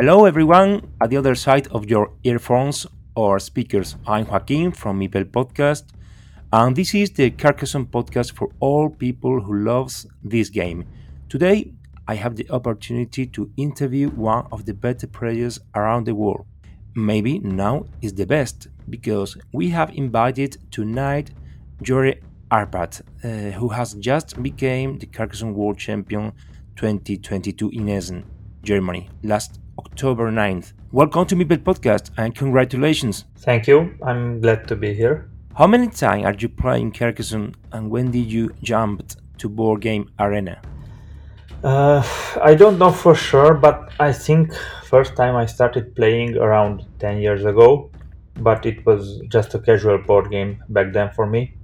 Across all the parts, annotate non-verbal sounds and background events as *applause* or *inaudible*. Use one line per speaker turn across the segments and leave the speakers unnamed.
Hello, everyone, at the other side of your earphones or speakers. I'm Joaquin from Meeple Podcast, and this is the Carcassonne podcast for all people who loves this game. Today, I have the opportunity to interview one of the better players around the world. Maybe now is the best because we have invited tonight Gere Arpad, uh, who has just became the Carcassonne World Champion 2022 in Essen, Germany, last October 9th. Welcome to Meeple Podcast and congratulations.
Thank you. I'm glad to be here.
How many times are you playing Carcassonne and when did you jump to board game arena?
Uh, I don't know for sure, but I think first time I started playing around 10 years ago, but it was just a casual board game back then for me.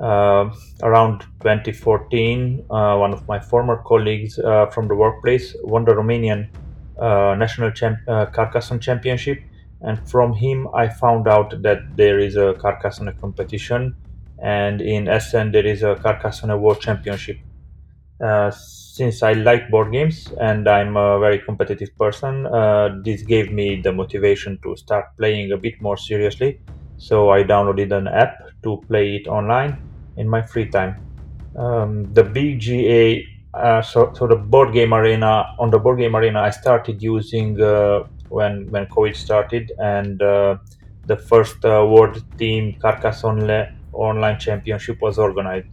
Uh, around 2014, uh, one of my former colleagues uh, from the workplace won the Romanian national champ- uh, Carcassonne championship, and from him I found out that there is a Carcassonne competition, and in Essen there is a Carcassonne World Championship. Uh, since I like board games and I'm a very competitive person, uh, this gave me the motivation to start playing a bit more seriously. So I downloaded an app to play it online in my free time. Um, the BGA uh, so, so the board game arena on the board game arena I started using uh, when when COVID started, and uh, the first uh, world team Carcassonne online championship was organized.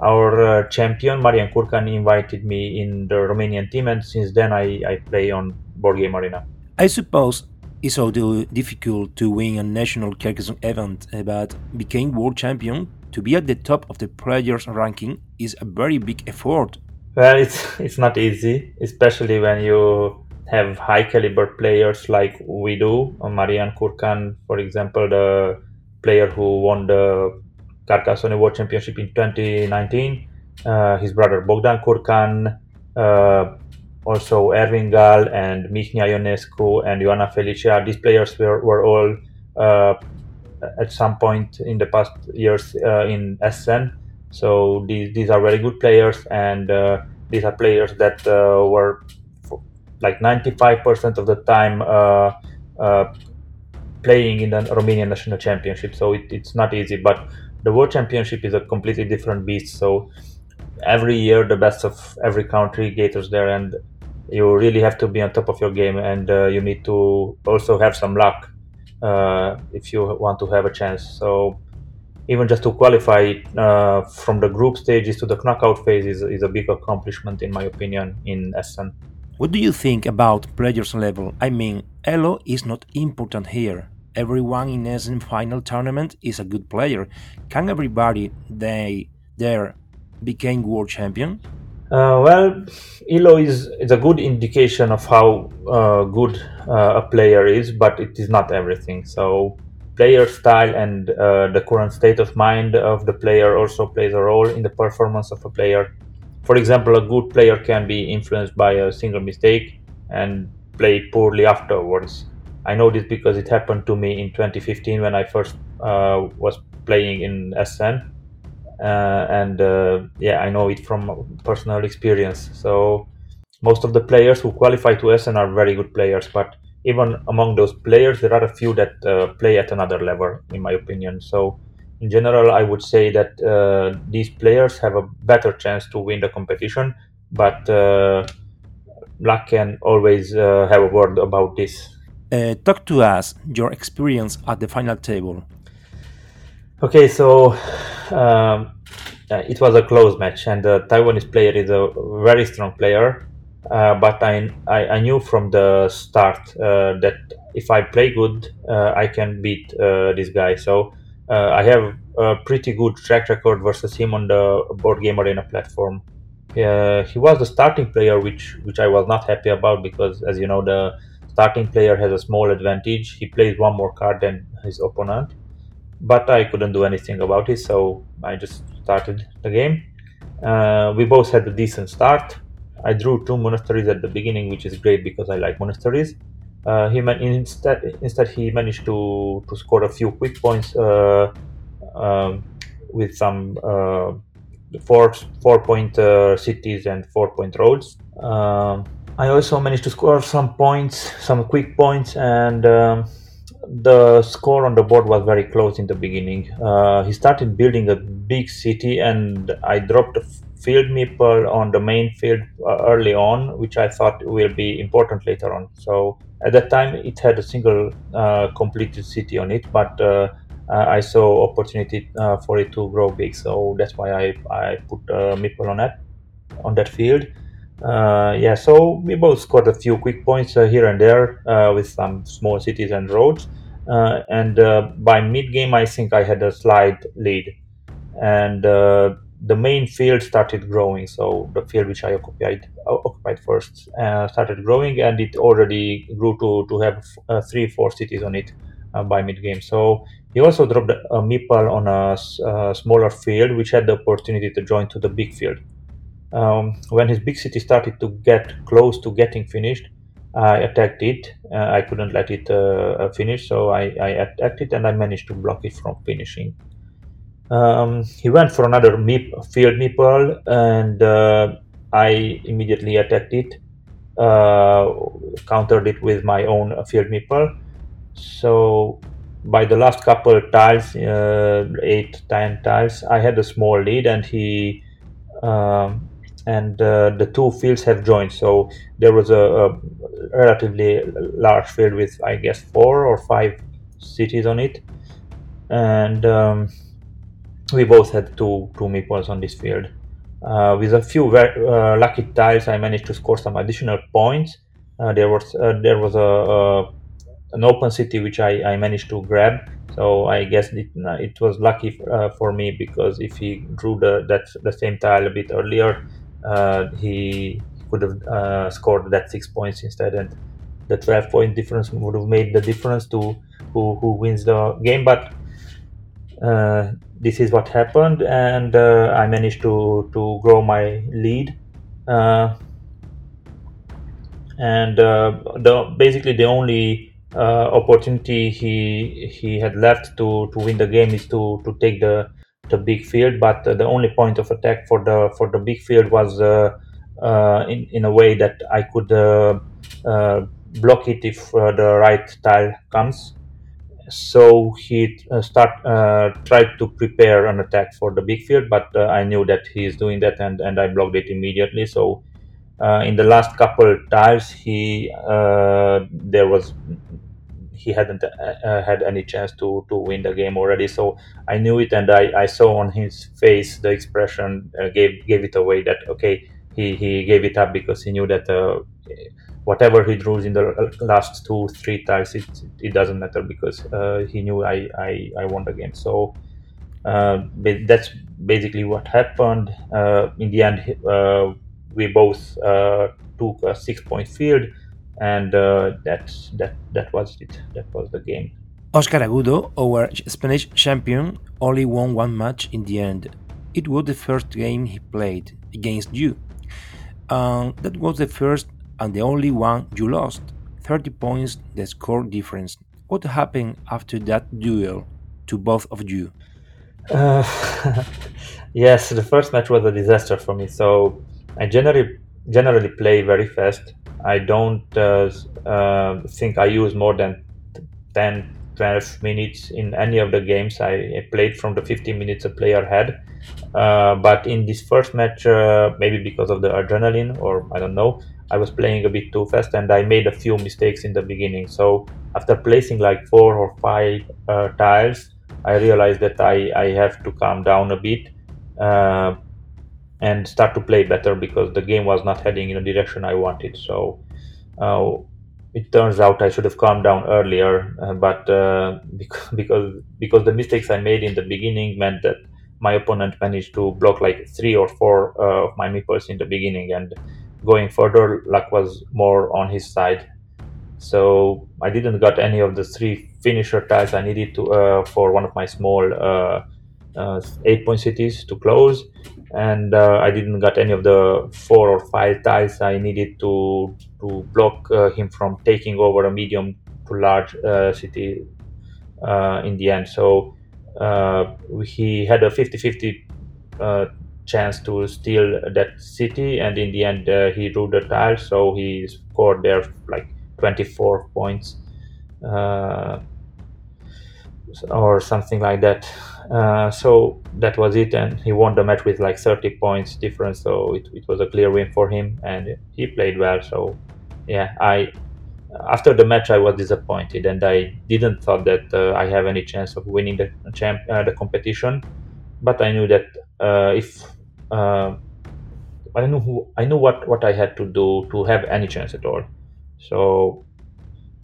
Our uh, champion Marian Curcan invited me in the Romanian team, and since then I, I play on board game arena.
I suppose it's also difficult to win a national Carcassonne event, but becoming world champion to be at the top of the players' ranking is a very big effort.
Well, it's *laughs* it's not easy, especially when you have high caliber players like we do. Marian Curcan, for example, the player who won the Carcassonne World Championship in 2019. Uh, his brother Bogdan Curcan, uh, also Erwin Gal and Mihnea Ionescu and Ioana Felicia. These players were, were all uh, at some point in the past years uh, in Essen. So these these are very good players, and uh, these are players that uh, were like 95% of the time playing in the Romanian national championship. So it, it's not easy, but the world championship is a completely different beast. So every year, the best of every country gathers there, and you really have to be on top of your game, and uh, you need to also have some luck uh, if you want to have a chance. So even just to qualify uh, from the group stages to the knockout phase is, is a big accomplishment, in my opinion, in Essen.
What do you think about players level? I mean, Elo is not important here. Everyone in Essen final tournament is a good player. Can everybody they there become world champion?
Uh, well, Elo is, is a good indication of how uh, good uh, a player is, but it is not everything. So player style and uh, the current state of mind of the player also plays a role in the performance of a player. For example, a good player can be influenced by a single mistake and play poorly afterwards. I know this because it happened to me in 2015 when I first uh, was playing in Essen, uh, and uh, yeah, I know it from personal experience. So most of the players who qualify to Essen are very good players, but even among those players, there are a few that uh, play at another level, in my opinion. So in general, I would say that uh, these players have a better chance to win the competition, but uh, luck can always uh, have a word about this.
Uh, talk to us your experience at the final table.
Okay, so um, it was a close match, and the Taiwanese player is a very strong player. Uh, but I, I, I knew from the start uh, that if I play good, uh, I can beat this guy. So I have a pretty good track record versus him on the board game arena platform. Uh, he was the starting player, which which I was not happy about because, as you know, the starting player has a small advantage. He plays one more card than his opponent, but I couldn't do anything about it, so I just started the game. Uh, we both had a decent start. I drew two monasteries at the beginning, which is great because I like monasteries. Uh, he man- instead instead he managed to to score a few quick points uh, um, with some uh, four four point uh, cities and four point roads. Um, I also managed to score some points, some quick points, and um, the score on the board was very close in the beginning. Uh, he started building a big city, and I dropped a field meeple on the main field uh, early on, which I thought will be important later on. So at that time, it had a single uh, completed city on it, but uh, I saw opportunity uh, for it to grow big. So that's why I, I put a meeple on that on that field. Uh, yeah, so we both scored a few quick points uh, here and there uh, with some small cities and roads. Uh, and by mid game, I think I had a slight lead. And the main field started growing. So the field which I occupied occupied first started growing, and it already grew to to have three, four cities on it by mid game. So he also dropped a meeple on a, smaller field, which had the opportunity to join to the big field. Um, when his big city started to get close to getting finished, I attacked it. Uh, I couldn't let it uh, finish, so I, I, attacked it and I managed to block it from finishing. Um, he went for another meep, field meeple, and uh, I immediately attacked it, uh, countered it with my own field meeple. So by the last couple tiles, uh, eight, ten tiles, I had a small lead, and he um, and uh, the two fields have joined. So there was a, a, relatively large field with, I guess, four or five cities on it, and um, we both had two two meeples on this field. Uh, with a few very, uh, lucky tiles, I managed to score some additional points. Uh, there was uh, there was a, a, an open city which I, I managed to grab. So I guess it, it was lucky uh, for me because if he drew the that the same tile a bit earlier, uh, he could have uh, scored that six points instead, and the 12 point difference would have made the difference to who, who wins the game. But uh, this is what happened, and uh, I managed to, to grow my lead. Uh, and uh, the basically the only opportunity he he had left to, to win the game is to, to take the the big field, but uh, the only point of attack for the for the big field was uh, uh, in in a way that I could block it if the right tile comes. So he start tried to prepare an attack for the big field, but I knew that he is doing that, and and I blocked it immediately. So uh, in the last couple tiles he uh, there was he hadn't uh, uh, had any chance to to win the game already. So I knew it, and I, I saw on his face the expression uh, gave gave it away that okay he, he gave it up because he knew that uh, whatever he drew in the last two three tiles it, it doesn't matter because uh, he knew I, I, I won the game. So uh, that's basically what happened. in the end, we both took a six point field and uh, that that that was it. That was the game.
Oscar Agudo, our Spanish champion, only won one match in the end. It was the first game he played against you. Um, that was the first and the only one you lost. 30 points the score difference. What happened after that duel to both of you?
Uh, *laughs* yes, the first match was a disaster for me. So I generally generally play very fast. I don't uh, uh, think I use more than 10, 12 minutes in any of the games I played from the 15 minutes a player had. Uh, but in this first match, uh, maybe because of the adrenaline or I don't know, I was playing a bit too fast and I made a few mistakes in the beginning. So after placing like four or five uh, tiles, I realized that I, I have to calm down a bit uh, and start to play better because the game was not heading in the direction I wanted. So uh, it turns out I should have calmed down earlier, uh, but uh, *laughs* because because the mistakes I made in the beginning meant that my opponent managed to block like three or four uh, of my meeples in the beginning, and going further, luck was more on his side. So I didn't got any of the three finisher tiles I needed to uh, for one of my small uh, eight point cities to close, and uh, I didn't got any of the four or five tiles I needed to to block uh, him from taking over a medium to large uh, city in the end. So he had a 50-50 chance to steal that city, and in the end he drew the tile, so he scored there like 24 points uh, or something like that. Uh, so that was it, and he won the match with like 30 points difference. So it, it was a clear win for him, and he played well. So yeah, I after the match I was disappointed, and I didn't thought that uh, I have any chance of winning the champ uh, the competition. But I knew that uh, if uh, I knew who I knew what what I had to do to have any chance at all. So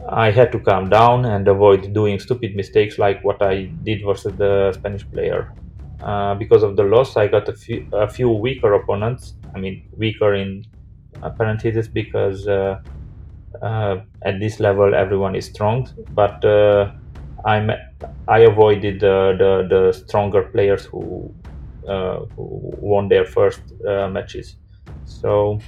I had to calm down and avoid doing stupid mistakes like what I did versus the Spanish player. Uh, because of the loss, I got a few, a few weaker opponents. I mean, weaker in parentheses because uh, uh, at this level everyone is strong. But uh, I'm I avoided the, the, the stronger players who uh, who won their first uh, matches. So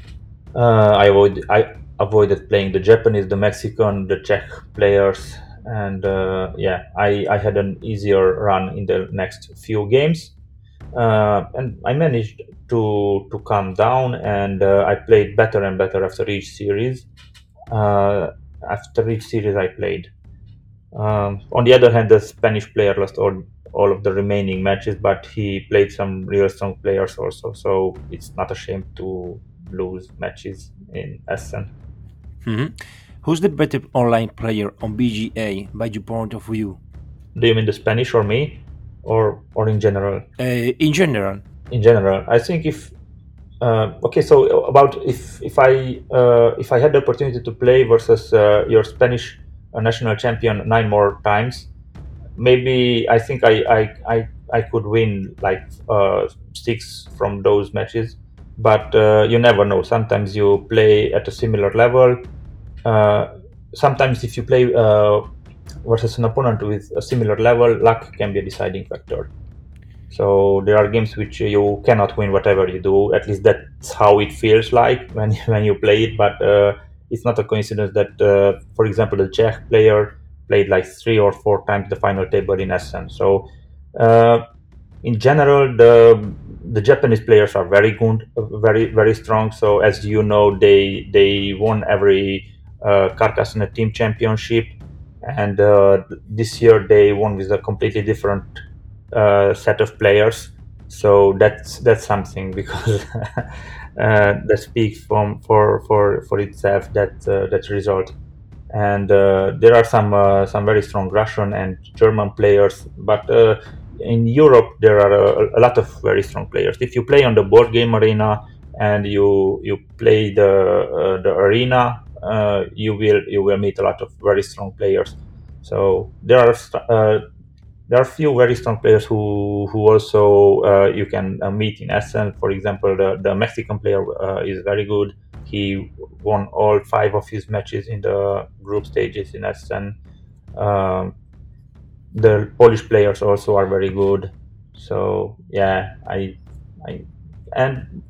I avoid I avoided playing the Japanese, the Mexican, the Czech players, and uh, yeah, I, I had an easier run in the next few games, uh, and I managed to to calm down, and uh, I played better and better after each series. Uh, after each series I played. Um, on the other hand, the Spanish player lost all all of the remaining matches, but he played some real strong players also, so it's not a shame to lose matches in Essen.
Mm-hmm. Who's the better online player on BGA by your point of view?
Do you mean the Spanish or me, or or in general?
Uh, in general.
In general, I think if uh, okay, so about if if I uh, if I had the opportunity to play versus uh, your Spanish uh, national champion nine more times, maybe I think I I I, I could win like uh, six from those matches but uh, you never know. Sometimes you play at a similar level. Uh, sometimes, if you play uh, versus an opponent with a similar level, luck can be a deciding factor. So there are games which you cannot win whatever you do. At least that's how it feels like *laughs* when when you play it. But uh, it's not a coincidence that, uh, for example, the Czech player played like three or four times the final table in Essen. So uh, in general, the the Japanese players are very good, very very strong. So as you know, they they won every uh, Carcassonne team championship, and uh, this year they won with a completely different uh, set of players. So that's that's something because *laughs* uh, that speaks from for for for itself that uh, that result. And uh, there are some some very strong Russian and German players, but in Europe there are a, a, lot of very strong players. If you play on the board game arena and you you play the uh, the arena, uh, you will you will meet a lot of very strong players. So there are uh, there are few very strong players who who also uh, you can uh, meet in Essen. For example, the the Mexican player uh, is very good. He won all five of his matches in the group stages in Essen. Um, the Polish players also are very good. So yeah, I, I, and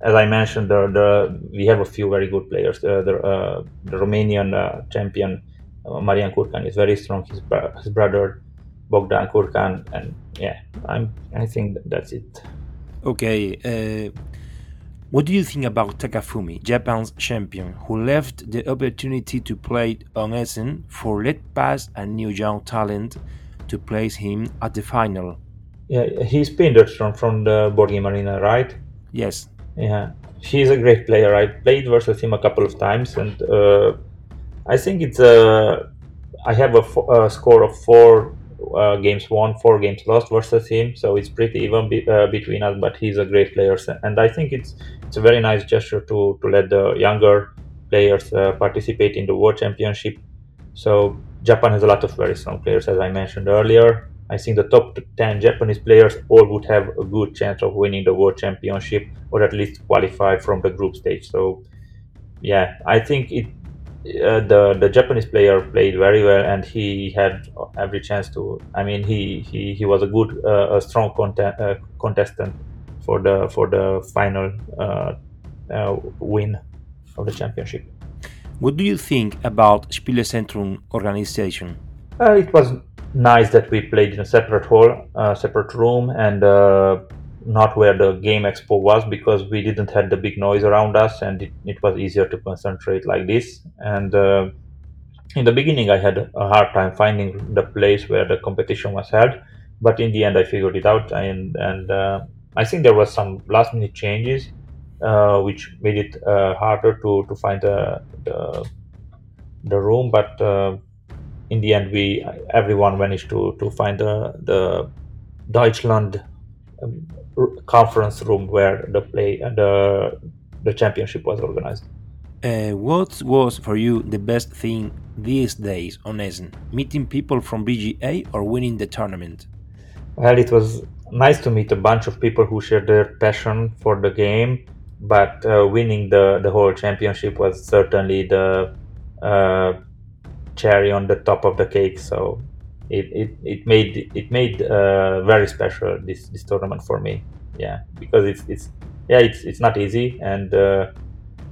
as I mentioned, the, the we have a few very good players. The the, uh, the Romanian uh, champion uh, Marian Curcan is very strong. His, his brother Bogdan Curcan, and yeah, I'm I think that's it.
Okay. Uh, what do you think about Takafumi, Japan's champion, who left the opportunity to play on Essen for let pass a new young talent to place him at the final?
Yeah, he's Pinderstrom from the board game arena, right?
Yes.
Yeah, he's a great player. I played versus him a couple of times, and uh, I think it's a. I have a, a score of four uh, games won, four games lost versus him. So it's pretty even be, uh, between us. But he's a great player, and I think it's it's a very nice gesture to to let the younger players uh, participate in the World Championship. So Japan has a lot of very strong players, as I mentioned earlier. I think the top 10 Japanese players all would have a good chance of winning the World Championship or at least qualify from the group stage. So, yeah, I think it uh, the the Japanese player played very well, and he had every chance to. I mean, he he, he was a good, uh, a strong content, uh, contestant for the for the final uh, uh, win of the championship.
What do you think about Spielezentrum organization?
Uh, it was nice that we played in a separate hall, separate room, and not where the game expo was because we didn't have the big noise around us and it, it was easier to concentrate like this and uh, in the beginning i had a hard time finding the place where the competition was held but in the end i figured it out and and uh, i think there was some last minute changes uh, which made it uh, harder to to find the the, the room but uh, in the end we everyone managed to to find the the Deutschland um, conference room where the play the the championship was organized.
Uh, what was for you the best thing these days on Essen? Meeting people from BGA or winning the tournament?
Well, it was nice to meet a bunch of people who share their passion for the game, but uh, winning the, the whole championship was certainly the uh, cherry on the top of the cake. So it, it, it made it made uh, very special this this tournament for me yeah because it's it's yeah it's it's not easy and uh,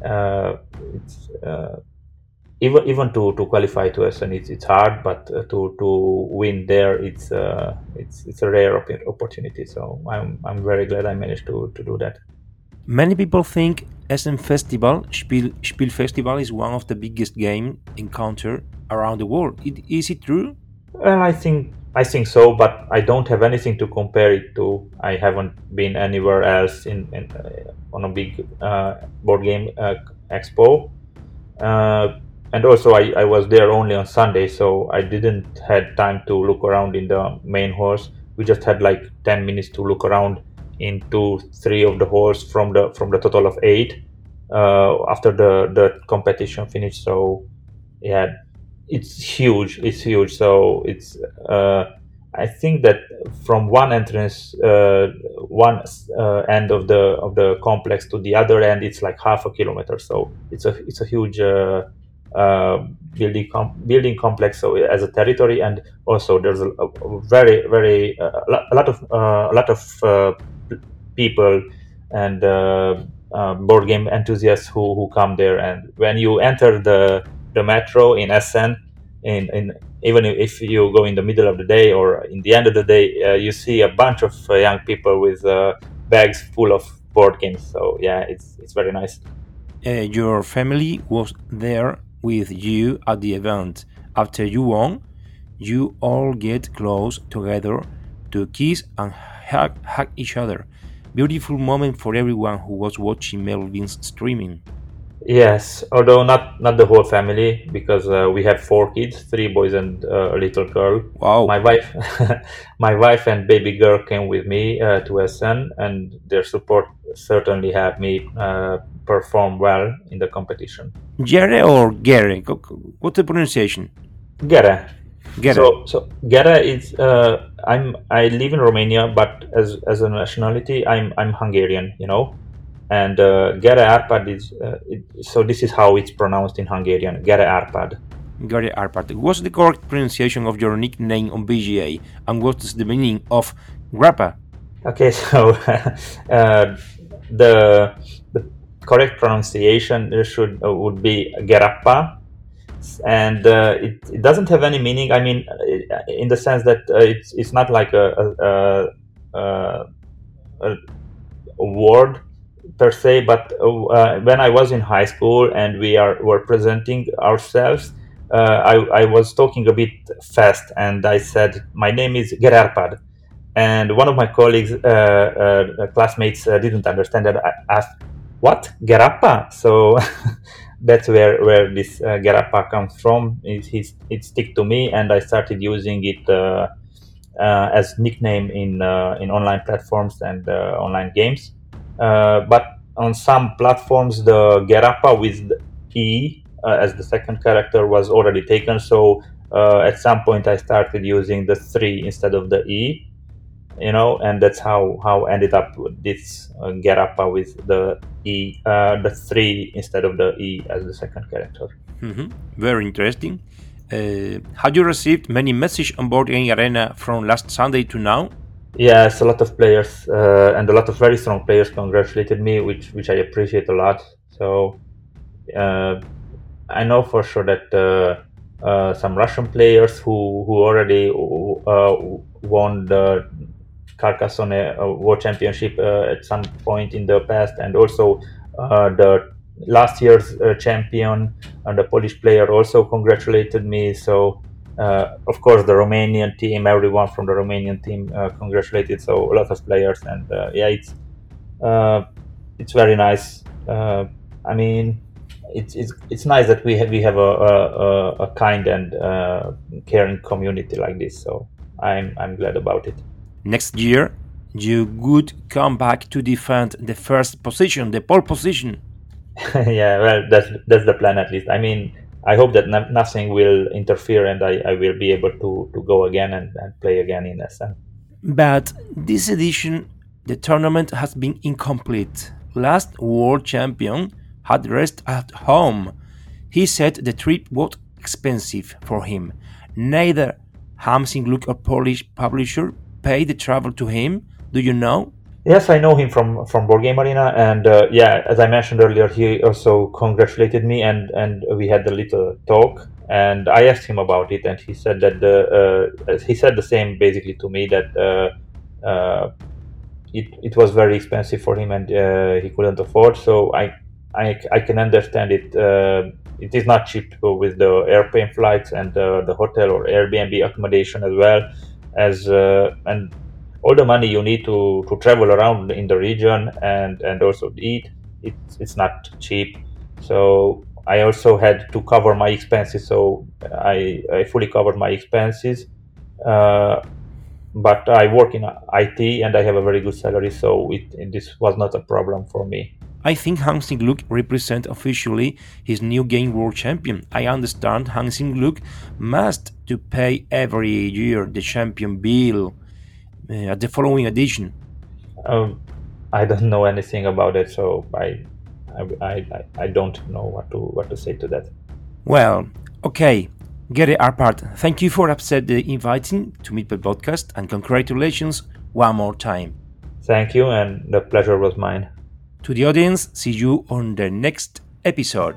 uh, it's uh, even even to, to qualify to Essen it's it's hard but uh, to to win there it's uh, it's it's a rare opportunity so I'm I'm very glad I managed to to do that.
Many people think Essen Festival Spiel Spiel Festival is one of the biggest game encounter around the world. It, is it true?
Well, I think I think so, but I don't have anything to compare it to. I haven't been anywhere else in, in uh, on a big uh, board game uh, expo, uh, and also I, I was there only on Sunday, so I didn't had time to look around in the main halls. We just had like ten minutes to look around into three of the halls from the from the total of eight uh, after the the competition finished. So yeah it's huge. It's huge. So it's uh, I think that from one entrance, uh, one uh, end of the of the complex to the other end, it's like half a kilometer. So it's a it's a huge uh, uh building com- building complex. As a territory, and also there's a, a very very uh, a lot of uh, a lot of people and board game enthusiasts who who come there. And when you enter the the metro in Essen, in, in even if you go in the middle of the day or in the end of the day, uh, you see a bunch of uh, young people with uh, bags full of board games. So yeah, it's it's very nice.
Uh, your family was there with you at the event. After you won, you all get close together to kiss and hug, hug each other. Beautiful moment for everyone who was watching Melvin's streaming.
Yes, although not not the whole family because uh, we have four kids, three boys and uh, a little girl.
Wow.
My wife, *laughs* my wife and baby girl came with me uh, to Essen, and their support certainly helped me uh, perform well in the competition.
Gere or Gere? What's the pronunciation?
Gere.
Gere.
So, so Gere is uh, I'm I live in Romania, but as as a nationality, I'm I'm Hungarian. You know and uh, Gere Arpad is uh, it, so this is how it's pronounced in Hungarian Gere Arpad.
Gere Arpad. What's the correct pronunciation of your nickname on BGA, and what's the meaning of Grappa?
Okay, *laughs* so uh, the the correct pronunciation should uh, would be Gerappa, and uh, it, it doesn't have any meaning. I mean, uh, in the sense that uh, it's it's not like a, a, a, a word per se, but uh, when I was in high school and we are were presenting ourselves, uh, I, I was talking a bit fast and I said, My name is Gerarpad. And one of my colleagues, uh, uh classmates, uh, didn't understand that. I asked, What? Gerappa? So *laughs* that's where, where this uh, Gerappa comes from. It, it, it stick to me and I started using it uh, as nickname in, in online platforms and online games. But on some platforms, the Gerappa with E uh, as the second character was already taken. So uh, at some point I started using the three instead of the E, you know, and that's how how ended up with this uh, with the E, uh, the three instead of the E as the second character.
Mm-hmm. Very interesting. Uh, have you received many messages on Board Game Arena from last Sunday to now?
Yes, a lot of players uh, and a lot of very strong players congratulated me, which which I appreciate a lot. So uh, I know for sure that uh, uh, some Russian players who who already uh, won the Carcassonne World Championship at some point in the past, and also the last year's champion and the Polish player also congratulated me. So. Uh, of course, the Romanian team, everyone from the Romanian team uh, congratulated. So a lot of players, and uh, yeah, it's it's very nice. I mean, it's it's it's nice that we have we have a a, a kind and uh, caring community like this. So I'm I'm glad about it.
Next year, you would come back to defend the first position, the pole position. *laughs*
yeah, well, that's that's the plan at least. I mean, I hope that no, nothing will interfere and I, I will be able to, to go again and, and play again in Essen.
But this edition, the tournament has been incomplete. Last world champion had rest at home. He said the trip was expensive for him. Neither Hans im Glück or Polish publisher paid the travel to him. Do you know?
Yes, I know him from from Board Game Arena, and uh, yeah, as I mentioned earlier, he also congratulated me, and and we had a little talk, and I asked him about it, and he said that the uh, he said the same basically to me that uh, uh it it was very expensive for him, and uh, he couldn't afford. So I I, I can understand it. Uh, it is not cheap with the airplane flights and the hotel or Airbnb accommodation as well as and all the money you need to, to travel around in the region and and also eat. It's it's not cheap. So I also had to cover my expenses. So I I fully covered my expenses. Uh, but I work in IT and I have a very good salary, so it, this was not a problem for me.
I think Hans im Glück represents officially his new game world champion. I understand Hans im Glück must to pay every year the champion bill at the following edition.
Um, I don't know anything about it, so I, I, I, I don't know what to what to say to that.
Well, okay. Gere Arpad, thank you for accepting the inviting to Meeple Podcast and congratulations one more time.
Thank you, and the pleasure was mine.
To the audience, see you on the next episode.